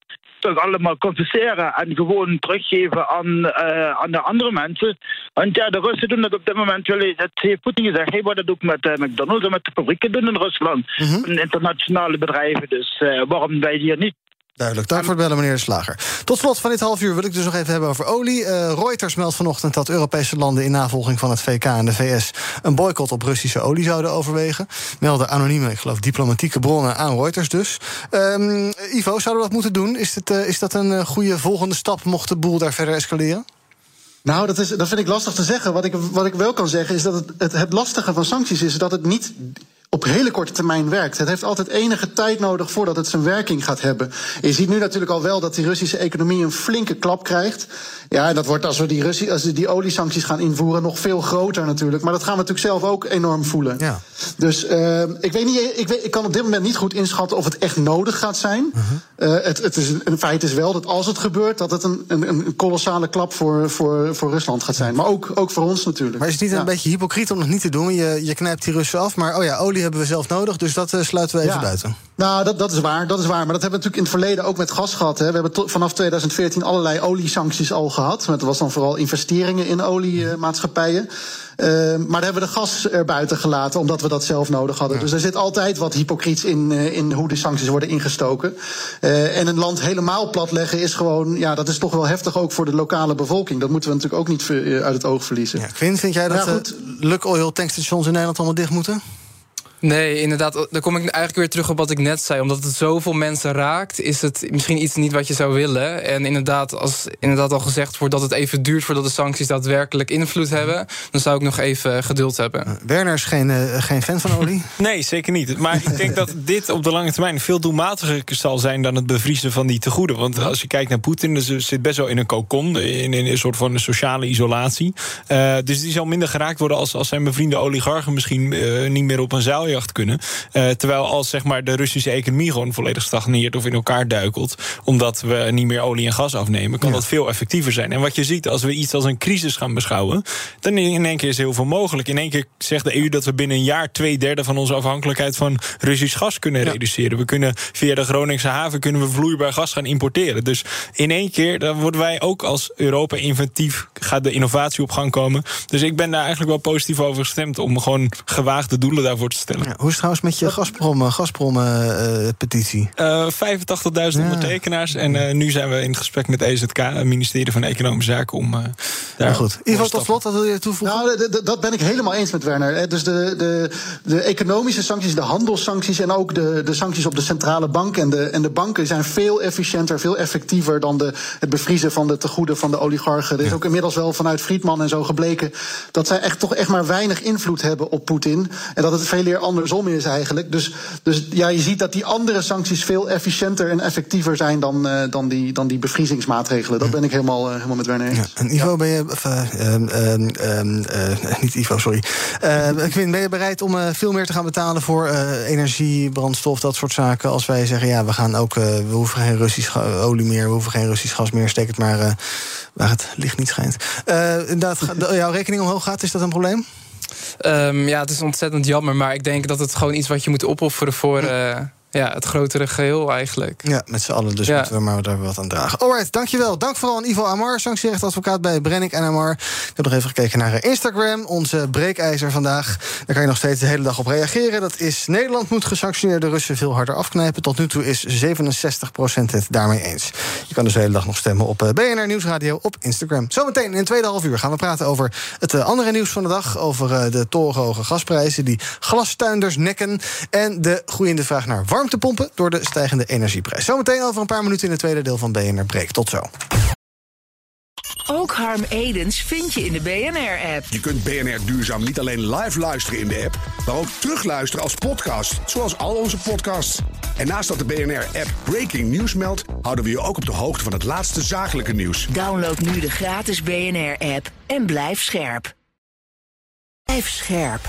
toch allemaal confisceren en gewoon teruggeven aan, uh, aan de andere mensen. Want ja, de Russen doen dat op dit moment. Dat heeft Poetin gezegd. Hij wordt dat ook met uh, McDonald's en met de fabrieken doen in Rusland. Mm -hmm. Internationale bedrijven. Dus uh, waarom wij hier niet? Duidelijk. Dank voor het bellen, meneer Slager. Tot slot van dit half uur wil ik dus nog even hebben over olie. Uh, Reuters meldt vanochtend dat Europese landen in navolging van het VK en de VS een boycott op Russische olie zouden overwegen. Melden anonieme, ik geloof diplomatieke bronnen aan Reuters dus. Um, Ivo, zouden we dat moeten doen? Is, het, uh, is dat een uh, goede volgende stap mocht de boel daar verder escaleren? Nou, dat, is, dat vind ik lastig te zeggen. Wat ik, wat ik wel kan zeggen is dat het, het lastige van sancties is dat het niet op hele korte termijn werkt. Het heeft altijd enige tijd nodig voordat het zijn werking gaat hebben. je ziet nu natuurlijk al wel dat die Russische economie een flinke klap krijgt. Ja, en dat wordt als we die, Russie, als we die oliesancties gaan invoeren nog veel groter natuurlijk. Maar dat gaan we natuurlijk zelf ook enorm voelen. Ja. Dus uh, ik, weet niet, ik, weet, ik kan op dit moment niet goed inschatten of het echt nodig gaat zijn. Uh -huh. uh, het, het is, een feit is wel dat als het gebeurt, dat het een, een, een kolossale klap voor, voor, voor Rusland gaat zijn. Maar ook, ook voor ons natuurlijk. Maar is het niet ja. een beetje hypocriet om nog niet te doen? Je, je knijpt die Russen af, maar oh ja, olie hebben we zelf nodig, dus dat sluiten we even ja. buiten. Nou, dat, dat is waar, dat is waar. Maar dat hebben we natuurlijk in het verleden ook met gas gehad. Hè. We hebben to, vanaf 2014 allerlei oliesancties al gehad. Dat was dan vooral investeringen in oliemaatschappijen. Uh, maar daar hebben we de gas er buiten gelaten, omdat we dat zelf nodig hadden. Ja. Dus er zit altijd wat hypocriets in, uh, in hoe de sancties worden ingestoken. Uh, en een land helemaal platleggen is gewoon, ja, dat is toch wel heftig ook voor de lokale bevolking. Dat moeten we natuurlijk ook niet uit het oog verliezen. Ja, vind jij dat ja, Luk Oil tankstations in Nederland allemaal dicht moeten? Nee, inderdaad. Daar kom ik eigenlijk weer terug op wat ik net zei. Omdat het zoveel mensen raakt, is het misschien iets niet wat je zou willen. En inderdaad, als inderdaad al gezegd wordt dat het even duurt voordat de sancties daadwerkelijk invloed hebben, dan zou ik nog even geduld hebben. Werner is geen, uh, geen fan van olie? Nee, zeker niet. Maar ik denk dat dit op de lange termijn veel doelmatiger zal zijn dan het bevriezen van die tegoeden. Want als je kijkt naar Poetin, dus zit best wel in een kokon, in, in een soort van sociale isolatie. Uh, dus die zal minder geraakt worden als, als zijn bevriende oligarchen misschien uh, niet meer op een kunnen. Uh, terwijl als zeg maar, de Russische economie gewoon volledig stagneert of in elkaar duikelt, omdat we niet meer olie en gas afnemen, kan ja. dat veel effectiever zijn. En wat je ziet, als we iets als een crisis gaan beschouwen, dan in één keer is heel veel mogelijk. In één keer zegt de EU dat we binnen een jaar twee derde van onze afhankelijkheid van Russisch gas kunnen ja. reduceren. We kunnen via de Groningse haven kunnen we vloeibaar gas gaan importeren. Dus in één keer dan worden wij ook als Europa inventief, gaat de innovatie op gang komen. Dus ik ben daar eigenlijk wel positief over gestemd om gewoon gewaagde doelen daarvoor te stellen. Ja, hoe is het trouwens met je Gazprom, Gazprom uh, petitie? Uh, 85.000 ja. ondertekenaars. En uh, nu zijn we in gesprek met EZK, het ministerie van Economische Zaken, om daar. Ja, goed. Ivo, tot slot, wat wil je toevoegen? Nou, dat ben ik helemaal eens met Werner. Dus de, de, de economische sancties, de handelssancties en ook de, de sancties op de centrale bank en de, en de banken zijn veel efficiënter, veel effectiever dan de, het bevriezen van de tegoeden van de oligarchen. Er is ook inmiddels wel vanuit Friedman en zo gebleken dat zij echt toch echt maar weinig invloed hebben op Poetin. En dat het veel eer andersom is eigenlijk. Dus, dus ja, je ziet dat die andere sancties veel efficiënter en effectiever zijn dan, uh, dan, die, dan die bevriezingsmaatregelen. Dat ben ik helemaal, uh, helemaal met Werner eens. Ja, en Ivo, ben je. Uh, niet Ivo, sorry. Quinn, ben je bereid om veel meer te gaan betalen voor energie, brandstof, dat soort zaken? Als wij zeggen, ja, we gaan ook. we hoeven geen Russisch olie meer, we hoeven geen Russisch gas meer. Steek het maar waar het licht niet schijnt. inderdaad, jouw rekening omhoog gaat, is dat een probleem? Um, ja, het is ontzettend jammer. Maar ik denk dat het gewoon iets wat je moet opofferen voor uh, ja, het grotere geheel eigenlijk. Ja, met z'n allen. Dus ja. moeten we maar daar wat aan dragen. Alright, dankjewel. Dank vooral aan Ivo Amar, sanctierechtadvocaat bij Brennick en Amar. Ik heb nog even gekeken naar Instagram, onze breekijzer vandaag. Daar kan je nog steeds de hele dag op reageren. Dat is Nederland moet gesanctioneerde Russen veel harder afknijpen. Tot nu toe is 67% het daarmee eens. Je kan dus de hele dag nog stemmen op BNR Nieuwsradio op Instagram. Zometeen in het tweede half uur gaan we praten over het andere nieuws van de dag. Over de torenhoge gasprijzen die glastuinders nekken. En de groeiende vraag naar warmtepompen door de stijgende energieprijs. Zometeen over een paar minuten in het tweede deel van BNR Breek. Tot zo. Ook Harm Edens vind je in de BNR-app. Je kunt BNR Duurzaam niet alleen live luisteren in de app, maar ook terugluisteren als podcast, zoals al onze podcasts. En naast dat de BNR-app Breaking News meldt, houden we je ook op de hoogte van het laatste zakelijke nieuws. Download nu de gratis BNR-app en blijf scherp. Blijf scherp.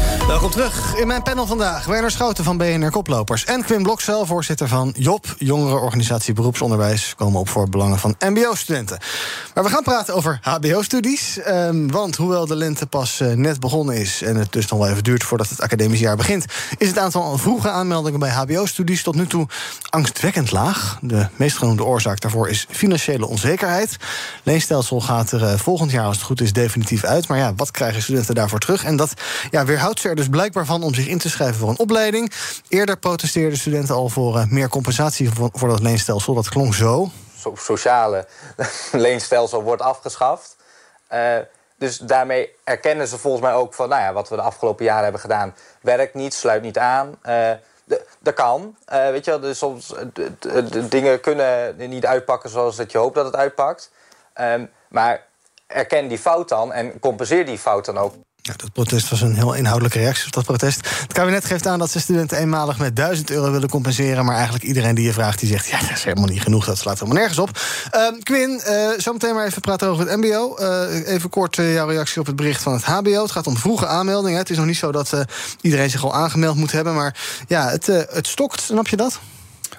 Welkom terug in mijn panel vandaag. Werner Schouten van BNR Koplopers. En Quim Bloksel, voorzitter van JOB, Jongerenorganisatie Beroepsonderwijs. Komen op voor belangen van MBO-studenten. Maar we gaan praten over HBO-studies. Um, want hoewel de lente pas uh, net begonnen is. en het dus nog wel even duurt voordat het academisch jaar begint. is het aantal vroege aanmeldingen bij HBO-studies tot nu toe angstwekkend laag. De meest genoemde oorzaak daarvoor is financiële onzekerheid. Leenstelsel gaat er uh, volgend jaar, als het goed is, definitief uit. Maar ja, wat krijgen studenten daarvoor terug? En dat ja, weerhoudt ze er dus blijkbaar van om zich in te schrijven voor een opleiding. Eerder protesteerden studenten al voor uh, meer compensatie voor, dat leenstelsel. Dat klonk zo. So sociale leenstelsel wordt afgeschaft. Uh, dus daarmee erkennen ze volgens mij ook van, nou ja, wat we de afgelopen jaren hebben gedaan, werkt niet, sluit niet aan. De, dat kan. Eh, weet je dus soms eh, dingen kunnen niet uitpakken zoals dat je hoopt dat het uitpakt. Ehm, maar erken die fout dan en compenseer die fout dan ook. Ja, dat protest was een heel inhoudelijke reactie op dat protest. Het kabinet geeft aan dat ze studenten eenmalig met 1000 euro willen compenseren. Maar eigenlijk iedereen die je vraagt, die zegt: ja, dat is helemaal niet genoeg. Dat slaat helemaal nergens op. Ehm, Quinn, eh zometeen maar even praten over het MBO. Eh, even kort eh, jouw reactie op het bericht van het HBO. Het gaat om vroege aanmeldingen. Het is nog niet zo dat iedereen zich al aangemeld moet hebben. Maar ja, het, het stokt. Snap je dat?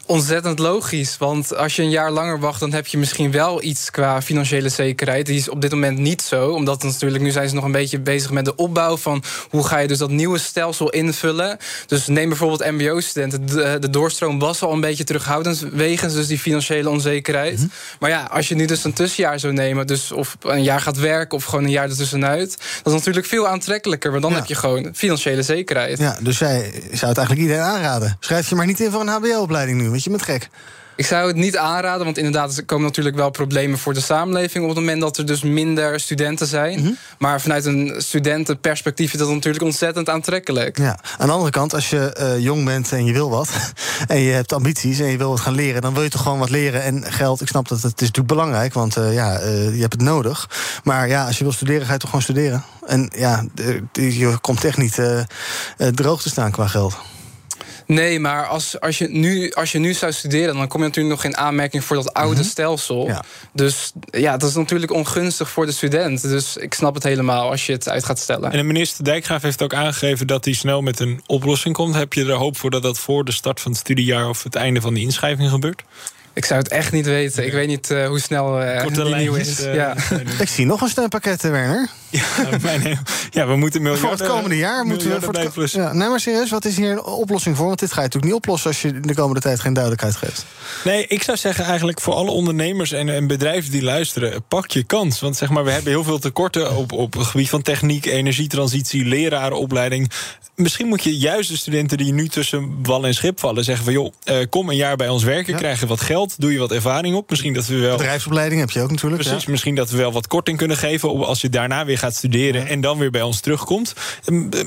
Ontzettend logisch, want als je een jaar langer wacht... dan heb je misschien wel iets qua financiële zekerheid. Die is op dit moment niet zo, omdat natuurlijk... nu zijn ze nog een beetje bezig met de opbouw van... hoe ga je dus dat nieuwe stelsel invullen. Dus neem bijvoorbeeld mbo-studenten. De, de doorstroom was al een beetje terughoudend... wegens dus die financiële onzekerheid. Maar ja, als je nu dus een tussenjaar zou nemen... dus of een jaar gaat werken of gewoon een jaar ertussenuit... dat is natuurlijk veel aantrekkelijker, want dan heb je gewoon financiële zekerheid. Ja, dus jij zou het eigenlijk iedereen aanraden. Schrijf je maar niet in voor een HBO-opleiding nu, want je bent gek. Ik zou het niet aanraden, want inderdaad, er komen natuurlijk wel problemen voor de samenleving op het moment dat er dus minder studenten zijn. Mhm. Maar vanuit een studentenperspectief is dat natuurlijk ontzettend aantrekkelijk. Ja, aan de andere kant, als je eh, jong bent en je wil wat... en je hebt ambities en je wil wat gaan leren... dan wil je toch gewoon wat leren. En geld, ik snap dat het is natuurlijk belangrijk... want eh, ja, eh, je hebt het nodig. Maar ja, als je wil studeren, ga je toch gewoon studeren. En ja, je komt echt niet droog te staan qua geld. Nee, maar als, als, je nu, als je nu zou studeren, dan kom je natuurlijk nog in aanmerking voor dat oude stelsel. Dus ja, dat is natuurlijk ongunstig voor de student. Dus ik snap het helemaal als je het uit gaat stellen. En de minister Dijkgraaf heeft ook aangegeven dat hij snel met een oplossing komt. Heb je er hoop voor dat dat voor de start van het studiejaar of het einde van de inschrijving gebeurt? Ik zou het echt niet weten. Ik weet niet eh, hoe snel eh Korte die nieuw lijntjes, is. eh, ja. Ik zie nog een steunpakket, eh, Werner. Ja, we moeten miljarden... Voor het komende jaar moeten we... Voor het, ja, nee, maar serieus, wat is hier een oplossing voor? Want dit ga je natuurlijk niet oplossen... als je de komende tijd geen duidelijkheid geeft. Nee, ik zou zeggen eigenlijk voor alle ondernemers en, en bedrijven die luisteren, pak je kans. Want zeg maar, we hebben heel veel tekorten op, op het gebied van techniek, energietransitie, lerarenopleiding. Misschien moet je juist de studenten die nu tussen wal en schip vallen zeggen van joh, eh, kom een jaar bij ons werken, krijg je wat geld, doe je wat ervaring op. Misschien dat we wel. Bedrijfsopleiding heb je ook natuurlijk. Precies, ja. misschien dat we wel wat korting kunnen geven als je daarna weer gaat studeren en dan weer bij ons terugkomt.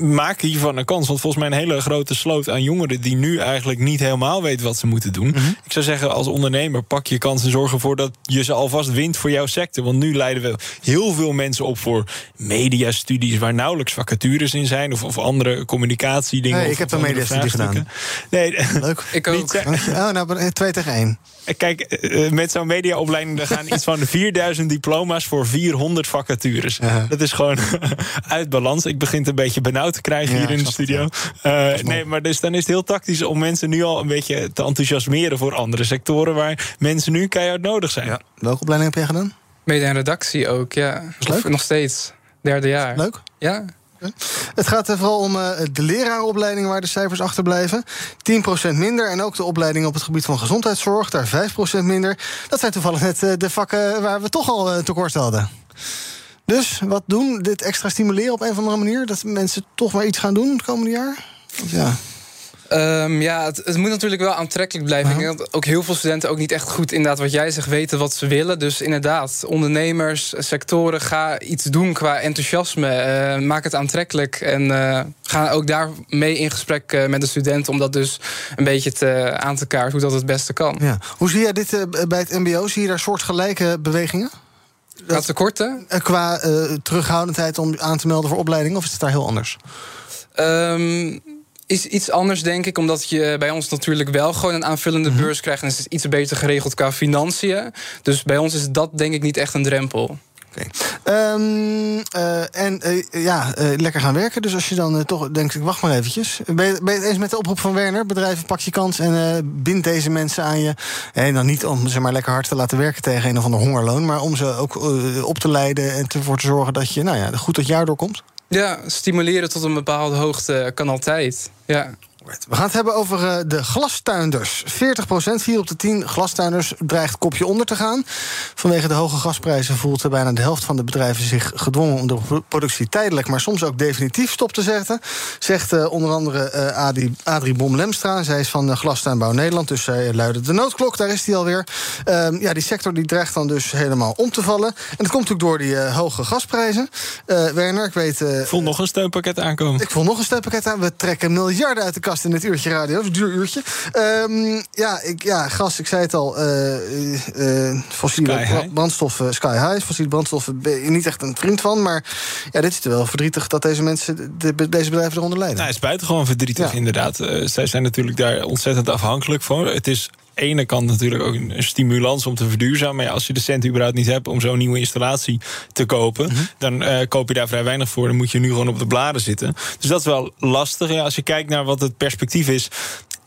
Maak hiervan een kans. Want volgens mij een hele grote sloot aan jongeren die nu eigenlijk niet helemaal weten wat ze moeten doen. Mhm. Ik zou zeggen, als ondernemer, pak je kans en zorg ervoor dat je ze alvast wint voor jouw sector. Want nu leiden we heel veel mensen op voor mediastudies waar nauwelijks vacatures in zijn. Of, of andere communicatiedingen. Nee, of- ik heb een mediastudie vraagstukken. Nee, Leuk. Ik ook. Oh, nou, eh, twee tegen één. Kijk, eh, met zo'n mediaopleiding gaan iets van 4000 diploma's voor 400 vacatures. Dat is gewoon uit balans. Ik begin het een beetje benauwd te krijgen Ja, hier in de studio. Eh, nee, maar dus dan is het heel tactisch om mensen nu al een beetje te enthousiasmeren voor andere sectoren waar mensen nu keihard nodig zijn. Welke opleiding heb jij gedaan? Mede en redactie ook, ja. leuk? Of nog steeds. Derde jaar. Leuk? Ja. Het gaat er vooral om eh, de lerarenopleidingen waar de cijfers achterblijven. 10% minder. En ook de opleidingen op het gebied van gezondheidszorg, daar 5% minder. Dat zijn toevallig net eh, de vakken waar we toch al tekort hadden. Dus wat doen? Dit extra stimuleren op een of andere manier? Dat mensen toch maar iets gaan doen het komende jaar? Ja. Ehm, ja, het, het moet natuurlijk wel aantrekkelijk blijven. Ik denk dat ook heel veel studenten ook niet echt goed, inderdaad, wat jij zegt, weten wat ze willen. Dus inderdaad, ondernemers, sectoren, ga iets doen qua enthousiasme. Eh, maak het aantrekkelijk. En eh, ga ook daarmee in gesprek eh, met de studenten om dat dus een beetje te, aan te kaarten hoe dat het beste kan. Ja. Hoe zie jij dit bij het MBO? Zie je daar soortgelijke bewegingen? Qua tekorten? Eh, Qua eh, terughoudendheid om aan te melden voor opleidingen? Of is het daar heel anders? Ehm, is iets anders, denk ik, omdat je bij ons natuurlijk wel gewoon een aanvullende Mhm. beurs krijgt. En het is iets beter geregeld qua financiën. Dus bij ons is dat, denk ik, niet echt een drempel. Ehm, eh, en eh, ja, eh, lekker gaan werken. Dus als je dan toch denkt, ik wacht maar eventjes. Ben je, het eens met de oproep van Werner? Bedrijven, pak je kans en bind deze mensen aan je. En dan niet om ze maar lekker hard te laten werken tegen een of ander hongerloon... maar om ze ook op te leiden en ervoor te zorgen dat je nou ja, goed dat jaar doorkomt. Ja, stimuleren tot een bepaalde hoogte kan altijd. Ja. We gaan het hebben over eh, de glastuinders. 40% 4 op de 10 glastuinders dreigt kopje onder te gaan. Vanwege de hoge gasprijzen voelt bijna de helft van de bedrijven zich gedwongen om de pro- productie tijdelijk, maar soms ook definitief stop te zetten. Zegt eh, onder andere eh, Adrie, Adrie Bom-Lemstra. Zij is van Glastuinbouw Nederland, dus zij luidde de noodklok. Daar is hij alweer. Ehm, ja, die sector die dreigt dan dus helemaal om te vallen. En dat komt natuurlijk door die hoge gasprijzen. Werner, ik weet. Ik voel nog een steunpakket aankomen. ik voel nog een steunpakket aan. We trekken miljarden uit de kas gast in dit uurtje radio, een duur uurtje. Um, ja, ik, ja, gas, ik zei het al. Uh, uh, fossiele brandstoffen, sky high. Fossiele brandstoffen ben je niet echt een vriend van. Maar ja, dit is wel verdrietig dat deze mensen, de, deze bedrijven eronder lijden. Nou, het is buitengewoon verdrietig, inderdaad. zij zijn natuurlijk daar ontzettend afhankelijk van. Het is ene kant natuurlijk ook een stimulans om te verduurzamen. Maar als je de cent überhaupt niet hebt om zo'n nieuwe installatie te kopen, mhm. dan uh, koop je daar vrij weinig voor. Dan moet je nu gewoon op de bladen zitten. Dus dat is wel lastig. Ja, als je kijkt naar wat het perspectief is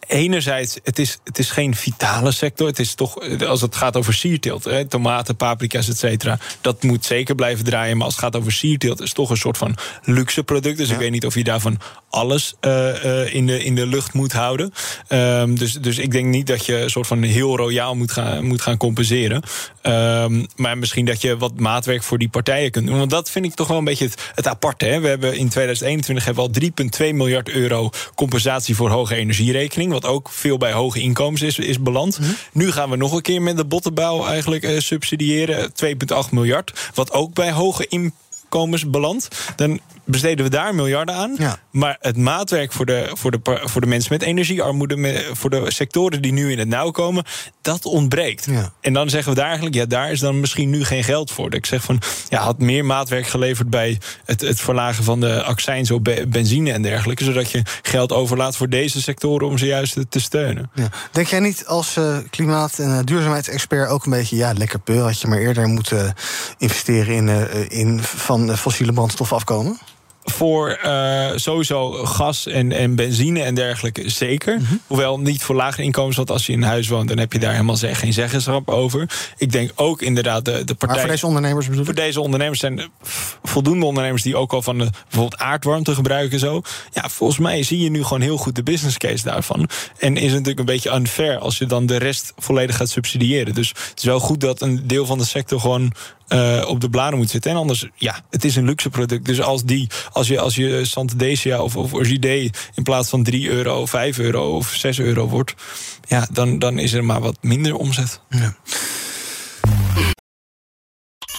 enerzijds, het is, het is geen vitale sector. Het is toch, als het gaat over sierteelt, hè, tomaten, paprika's, et cetera, dat moet zeker blijven draaien. Maar als het gaat over sierteelt, is het toch een soort van luxe product. Dus ik weet niet of je daarvan alles uh, uh, in, de, in de lucht moet houden. Um, dus, dus ik denk niet dat je een soort van heel royaal moet gaan, moet gaan compenseren. Um, maar misschien dat je wat maatwerk voor die partijen kunt doen. Want dat vind ik toch wel een beetje het, het aparte. Hè. We hebben in 2021 hebben we al 3,2 miljard euro compensatie voor hoge energierekening wat ook veel bij hoge inkomens is, is beland. Mhm. Nu gaan we nog een keer met de bottenbouw eigenlijk uh, subsidiëren. 2,8 miljard. Wat ook bij hoge inkomens belandt. Dan besteden we daar miljarden aan. Maar het maatwerk voor de, voor, de, voor de mensen met energiearmoede, voor de sectoren die nu in het nauw komen, dat ontbreekt. En dan zeggen we daar eigenlijk, ja, daar is dan misschien nu geen geld voor. Ik zeg van, ja, had meer maatwerk geleverd bij het, het verlagen van de accijns op benzine en dergelijke, zodat je geld overlaat voor deze sectoren om ze juist te steunen. Ja. Denk jij niet als uh, klimaat- en uh, duurzaamheidsexpert ook een beetje, ja, lekker peur, had je maar eerder moeten investeren in, uh, in van fossiele brandstof afkomen? Voor uh, sowieso gas en, en benzine en dergelijke zeker. Mhm. Hoewel niet voor lage inkomens, want als je in huis woont... dan heb je daar helemaal geen zeggenschap over. Ik denk ook inderdaad de, de partij... Maar voor deze ondernemers bedoel Voor deze ondernemers zijn voldoende ondernemers... die ook al van de, bijvoorbeeld aardwarmte gebruiken zo. Ja, volgens mij zie je nu gewoon heel goed de business case daarvan. En is het natuurlijk een beetje unfair... als je dan de rest volledig gaat subsidiëren. Dus het is wel goed dat een deel van de sector gewoon uh, op de bladen moet zitten. En anders, ja, het is een luxe product. Dus als die, als je, als je Santadesia of, of Orchidee in plaats van 3 euro, 5 euro of 6 euro wordt, ja, dan, dan is er maar wat minder omzet. Ja.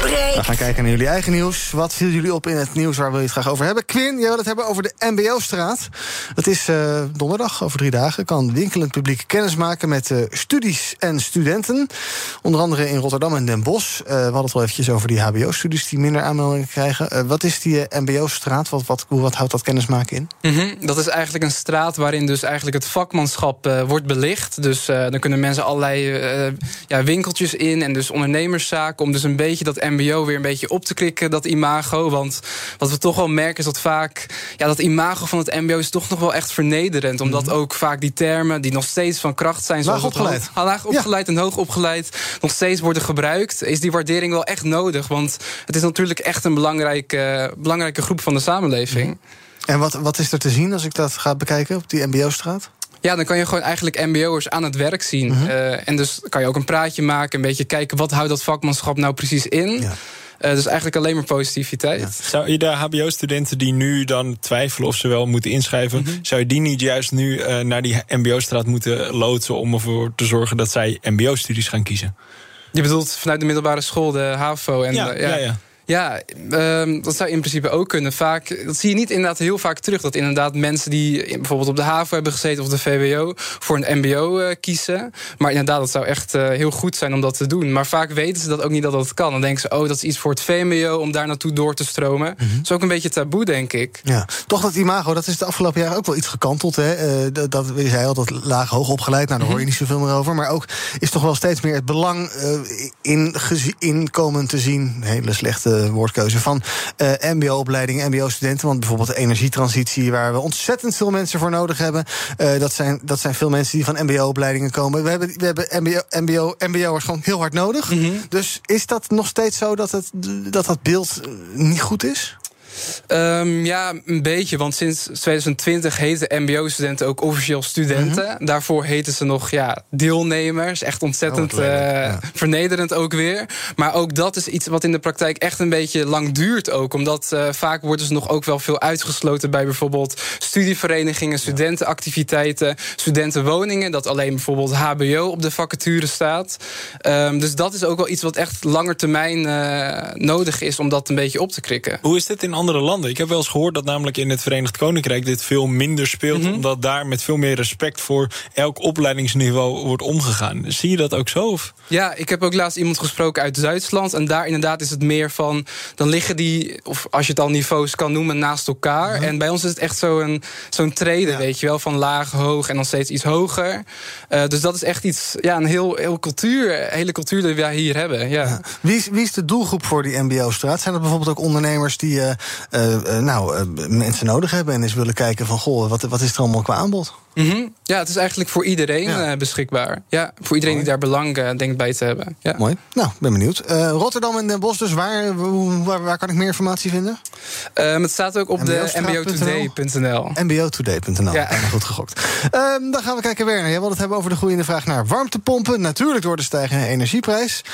we gaan kijken naar jullie eigen nieuws. Wat viel jullie op in het nieuws? Waar wil je het graag over hebben? Quinn, jij wil het hebben over de MBO-straat. Het is uh, donderdag, over drie dagen. Kan winkelend publiek kennis maken met uh, studies en studenten. Onder andere in Rotterdam en Den Bosch. Uh, we hadden het al eventjes over die HBO-studies die minder aanmeldingen krijgen. wat is die MBO-straat? Wat, wat, wat houdt dat kennismaken in? Mm -hmm. Dat is eigenlijk een straat waarin dus eigenlijk het vakmanschap wordt belicht. Dus dan kunnen mensen allerlei ja, winkeltjes in en dus ondernemerszaken... om dus een beetje dat MBO weer een beetje op te klikken, dat imago. Want wat we toch wel merken is dat vaak... ja, dat imago van het MBO is toch nog wel echt vernederend. Omdat mhm. ook vaak die termen die nog steeds van kracht zijn... Laag opgeleid. laag opgeleid en hoog opgeleid nog steeds worden gebruikt... is die waardering wel echt nodig. Want het is natuurlijk echt een belangrijke, belangrijke groep van de samenleving. Mhm. En wat, wat is er te zien als ik dat ga bekijken op die MBO-straat? Ja, dan kan je gewoon eigenlijk mbo'ers aan het werk zien. Mhm. Eh, en dus kan je ook een praatje maken, een beetje kijken... wat houdt dat vakmanschap nou precies in... Ja. Uh, dus eigenlijk alleen maar positiviteit. Zou je de HBO-studenten die nu dan twijfelen of ze wel moeten inschrijven, mhm. zou je die niet juist nu uh, naar die MBO-straat moeten loodsen om ervoor te zorgen dat zij MBO-studies gaan kiezen? Je bedoelt vanuit de middelbare school, de HAVO en ja, ja. ja. Ja, um, dat zou in principe ook kunnen. Vaak, dat zie je niet inderdaad heel vaak terug. Dat inderdaad mensen die bijvoorbeeld op de HAVO hebben gezeten of de VWO voor een MBO uh, eh, kiezen. Maar inderdaad, dat zou echt uh, heel goed zijn om dat te doen. Maar vaak weten ze dat ook niet dat dat kan. Dan denken ze, oh, dat is iets voor het VMBO om daar naartoe door te stromen. Mm Dat is ook een beetje taboe, denk ik. Ja, toch dat imago, dat is de afgelopen jaren ook wel iets gekanteld. Hè? Uh, dat, je zei al, dat laag hoog opgeleid. Nou, daar hoor je mhm. niet zoveel meer over. Maar ook is toch wel steeds meer het belang in inkomen te zien. Hele slechte woordkeuze van uh, MBO-opleidingen, MBO-studenten. Want bijvoorbeeld de energietransitie, waar we ontzettend veel mensen voor nodig hebben. Uh, dat, zijn, dat zijn veel mensen die van MBO-opleidingen komen. We hebben, we hebben MBO, MBO, MBO'ers gewoon heel hard nodig. Mhm. Dus is dat nog steeds zo dat, het, dat dat beeld niet goed is? Um, ja, een beetje. Want sinds 2020 heten MBO-studenten ook officieel studenten. Mm -hmm. Daarvoor heten ze nog ja, deelnemers. Echt ontzettend oh, uh, ja. vernederend ook weer. Maar ook dat is iets wat in de praktijk echt een beetje lang duurt ook. Omdat uh, vaak worden ze nog ook wel veel uitgesloten bij bijvoorbeeld studieverenigingen, studentenactiviteiten, studentenwoningen. Dat alleen bijvoorbeeld HBO op de vacature staat. Um, dus dat is ook wel iets wat echt langer termijn uh, nodig is om dat een beetje op te krikken. Hoe is dit in andere landen? Ik heb wel eens gehoord dat namelijk in het Verenigd Koninkrijk dit veel minder speelt. Mm -hmm. Omdat daar met veel meer respect voor elk opleidingsniveau wordt omgegaan. Zie je dat ook zo? Of? Ja, ik heb ook laatst iemand gesproken uit Duitsland. En daar inderdaad is het meer van. Dan liggen die, of als je het al niveaus kan noemen, naast elkaar. Mm -hmm. En bij ons is het echt zo'n zo'n treden, ja. weet je wel. Van laag, hoog en dan steeds iets hoger. Uh, dus dat is echt iets, ja, een heel, heel cultuur, hele cultuur die wij hier hebben. Ja. ja. Wie, is, wie is de doelgroep voor die MBO-straat? Zijn er bijvoorbeeld ook ondernemers die uh, nou, mensen nodig hebben en eens willen kijken van goh, wat, wat is er allemaal qua aanbod? Mm -hmm. Ja, het is eigenlijk voor iedereen ja. uh, beschikbaar. Ja, voor iedereen Mooi. die daar belang uh, denkt bij te hebben. Ja. Mooi. Nou, ben benieuwd. Uh, Rotterdam en Den Bosch, dus waar, waar, waar, kan ik meer informatie vinden? Um, het staat ook op de mbotoday.nl. mbotoday.nl, ja. bijna goed gegokt. Um, dan gaan we kijken, Werner. Je wilde het hebben over de groeiende vraag naar warmtepompen. Natuurlijk door de stijgende energieprijs.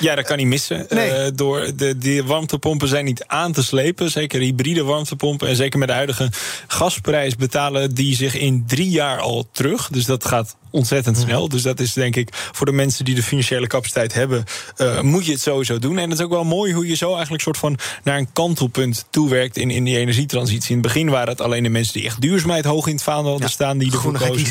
Ja, dat kan niet missen. Nee. door de, die warmtepompen zijn niet aan te slepen. Zeker hybride warmtepompen. En zeker met de huidige gasprijs betalen die zich in drie jaar al terug. Dus dat gaat ontzettend snel. Dus dat is denk ik voor de mensen die de financiële capaciteit hebben, uh, moet je het sowieso doen. En het is ook wel mooi hoe je zo eigenlijk soort van naar een kantelpunt toewerkt in, in die energietransitie. In het begin waren het alleen de mensen die echt duurzaamheid hoog in het vaandel hadden ja, staan, die ervoor kozen.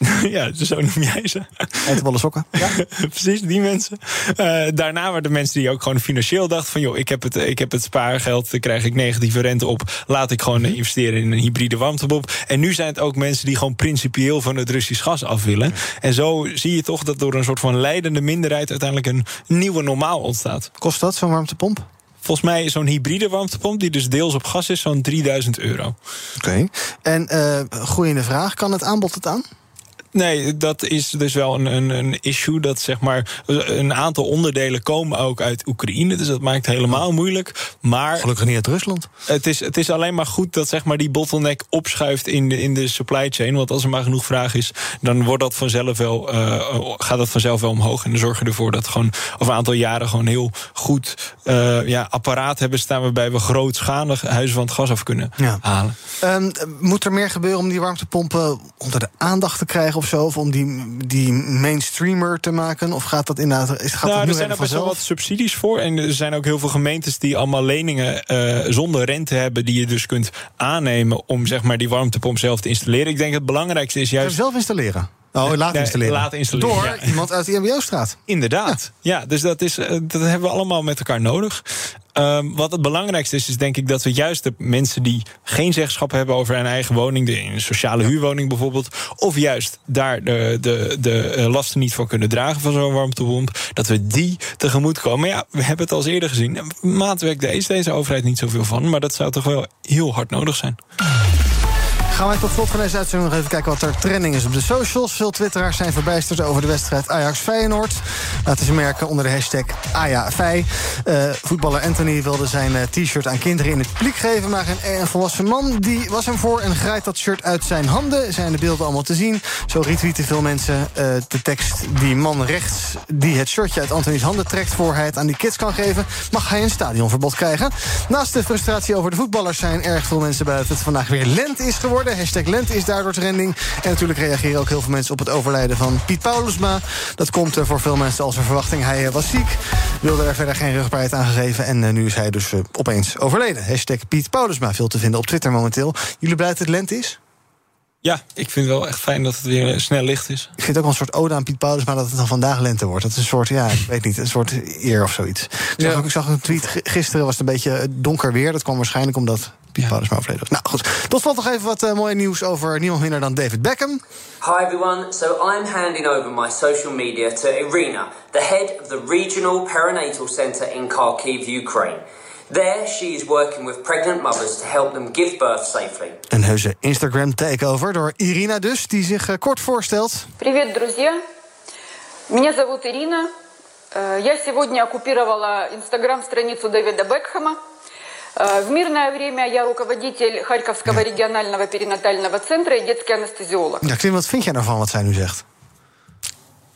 ja, zo noem jij ze. Etenwolle sokken. Ja. Precies, die mensen. Uh, daarna waren de mensen die ook gewoon financieel dachten van... joh, ik heb het, ik heb het spaargeld, dan krijg ik negatieve rente op... laat ik gewoon investeren in een hybride warmtepomp. En nu zijn het ook mensen die gewoon principieel van het Russisch gas af willen. En zo zie je toch dat door een soort van leidende minderheid... uiteindelijk een nieuwe normaal ontstaat. Kost dat, zo'n warmtepomp? Volgens mij is zo'n hybride warmtepomp, die dus deels op gas is, zo'n 3000 euro. Oké. Okay. En uh, groeiende vraag, kan het aanbod het aan? Nee, dat is dus wel een, een, een, issue. Dat zeg maar een aantal onderdelen komen ook uit Oekraïne. Dus dat maakt het helemaal moeilijk. Maar Gelukkig niet uit Rusland. Het is, het is alleen maar goed dat zeg maar, die bottleneck opschuift in de, in de supply chain. Want als er maar genoeg vraag is, dan wordt dat vanzelf wel, uh, gaat dat vanzelf wel omhoog. En dan zorgen we ervoor dat we gewoon over een aantal jaren gewoon heel goed uh, ja, apparaat hebben staan. Waarbij we grootschalig huizen van het gas af kunnen ja. halen. Um, moet er meer gebeuren om die warmtepompen onder de aandacht te krijgen? Of zo? Of om die, die mainstreamer te maken? Of gaat dat inderdaad. Gaat nou, het er zijn er best wel wat subsidies voor. En er zijn ook heel veel gemeentes die allemaal leningen uh, zonder rente hebben. die je dus kunt aannemen om zeg maar, die warmtepomp zelf te installeren. Ik denk het belangrijkste is juist. zelf installeren? Oh, laten installeren. Laten installeren. Door ja. iemand uit de MBO-straat. Inderdaad. Ja. ja, dus dat, is, dat hebben we allemaal met elkaar nodig. Um, wat het belangrijkste is, is denk ik dat we juist de mensen die geen zeggenschap hebben over hun eigen woning, de, in een sociale huurwoning bijvoorbeeld, of juist daar de, de, de lasten niet voor kunnen dragen van zo'n warmtepomp, dat we die tegemoet komen. Maar ja, we hebben het al eerder gezien. Maatwerk, daar is deze overheid niet zoveel van, maar dat zou toch wel heel hard nodig zijn. Gaan wij tot slot van deze uitzending nog even kijken wat er trending is op de socials. Veel twitteraars zijn verbijsterd over de wedstrijd Ajax-Feyenoord. Laten ze merken onder de hashtag AjaFey. Uh, voetballer Anthony wilde zijn uh, t-shirt aan kinderen in het publiek geven... maar een, volwassen man die was hem voor en grijpt dat shirt uit zijn handen. Zijn de beelden allemaal te zien. Zo retweeten veel mensen uh, de tekst... die man rechts die het shirtje uit Anthony's handen trekt... voor hij het aan die kids kan geven, mag hij een stadionverbod krijgen. Naast de frustratie over de voetballers zijn erg veel mensen buiten... het vandaag weer lente is geworden. Hashtag lente is daardoor trending. En natuurlijk reageren ook heel veel mensen op het overlijden van Piet Paulusma. Dat komt uh, voor veel mensen als een verwachting. Hij uh, was ziek, wilde er verder geen rugbaarheid aan gegeven. En uh, nu is hij dus opeens overleden. Hashtag Piet Paulusma, veel te vinden op Twitter momenteel. Jullie blij dat het lente is? Ja, ik vind het wel echt fijn dat het weer snel licht is. Ik vind ook wel een soort ode aan Piet Paulus, maar dat het dan vandaag lente wordt. Dat is een soort, ja, ik weet niet, een soort eer of zoiets. Ik zag, ook, ik zag een tweet gisteren, was het een beetje donker weer. Dat kwam waarschijnlijk omdat Piet ja. Paulus maar overleden was. Nou goed, tot slot nog even wat uh, mooie nieuws over niemand minder dan David Beckham. Hi everyone, so I'm handing over my social media to Irina, the head of the Regional Perinatal Center in Kharkiv, Ukraine. There, she is working with pregnant mothers to help them give birth safely. Een heuse Instagram takeover door Irina dus, die zich uh, kort voorstelt. Привет, друзья. Меня зовут Ирина. Я сегодня оккупировала инстаграм-страницу Дэвида Бекхэма. Э, В мирное время я руководитель Харьковского регионального перинатального центра и детский анестезиолог. Ja, Klim, wat vind jij ervan wat zij nu zegt?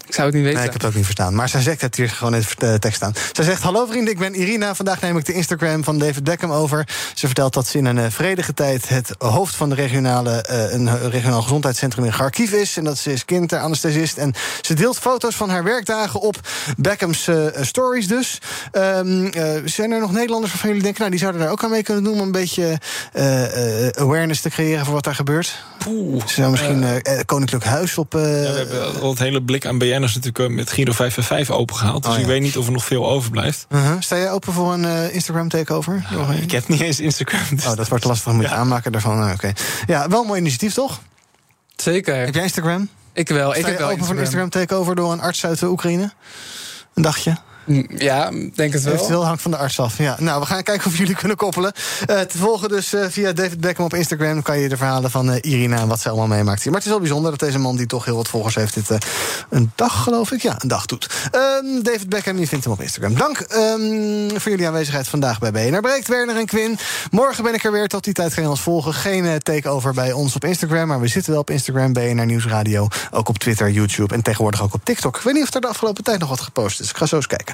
Ik zou het niet weten. Nee, ik heb het ook niet verstaan. Maar zij zegt het hier gewoon in de tekst staan. Zij zegt: Hallo vrienden, ik ben Irina. Vandaag neem ik de Instagram van David Beckham over. Ze vertelt dat ze in een eh, vredige tijd het hoofd van de regionale, eh, een regionaal gezondheidscentrum in Kharkiv is. En dat ze is kinderanesthesist. En ze deelt foto's van haar werkdagen op Beckham's eh, stories dus. Ehm, eh, zijn er nog Nederlanders waarvan jullie denken, nou, die zouden daar ook aan mee kunnen doen om een beetje eh, eh, awareness te creëren voor wat daar gebeurt? Oeh. Ze zou misschien eh, Koninklijk Huis op. eh, Ja, we hebben al het hele blik aan BN'ers natuurlijk eh, met Giro 5 en 5 opengehaald. Dus Oh, ja. ik weet niet of er nog veel overblijft. uh-huh. Sta jij open voor een eh, Instagram takeover? Ik heb niet eens Instagram. dus- Oh, dat wordt lastig. Moet je aanmaken daarvan. Nou, Oké. Ja, wel een mooi initiatief, toch? Zeker. Heb jij Instagram? Ik wel. Sta Ik heb je wel open voor een Instagram. Instagram takeover door een arts uit de Oekraïne? Een dagje? Ja, denk het wel. Eventueel hangt van de arts af. Ja, nou, we gaan kijken of jullie kunnen koppelen. Eh, te volgen dus eh, via David Beckham op Instagram. Kan je de verhalen van eh, Irina en wat ze allemaal meemaakt zien. Maar het is wel bijzonder dat deze man, die toch heel wat volgers heeft, dit een dag, geloof ik, ja, een dag doet. Ehm, David Beckham, je vindt hem op Instagram. Dank ehm, voor jullie aanwezigheid vandaag bij BNR Breekt, Werner en Quinn. Morgen ben ik er weer. Tot die tijd je ons volgen. Geen takeover bij ons op Instagram, maar we zitten wel op Instagram, BNR Nieuwsradio. Ook op Twitter, YouTube en tegenwoordig ook op TikTok. Ik weet niet of er de afgelopen tijd nog wat gepost is. Ik ga zo eens kijken.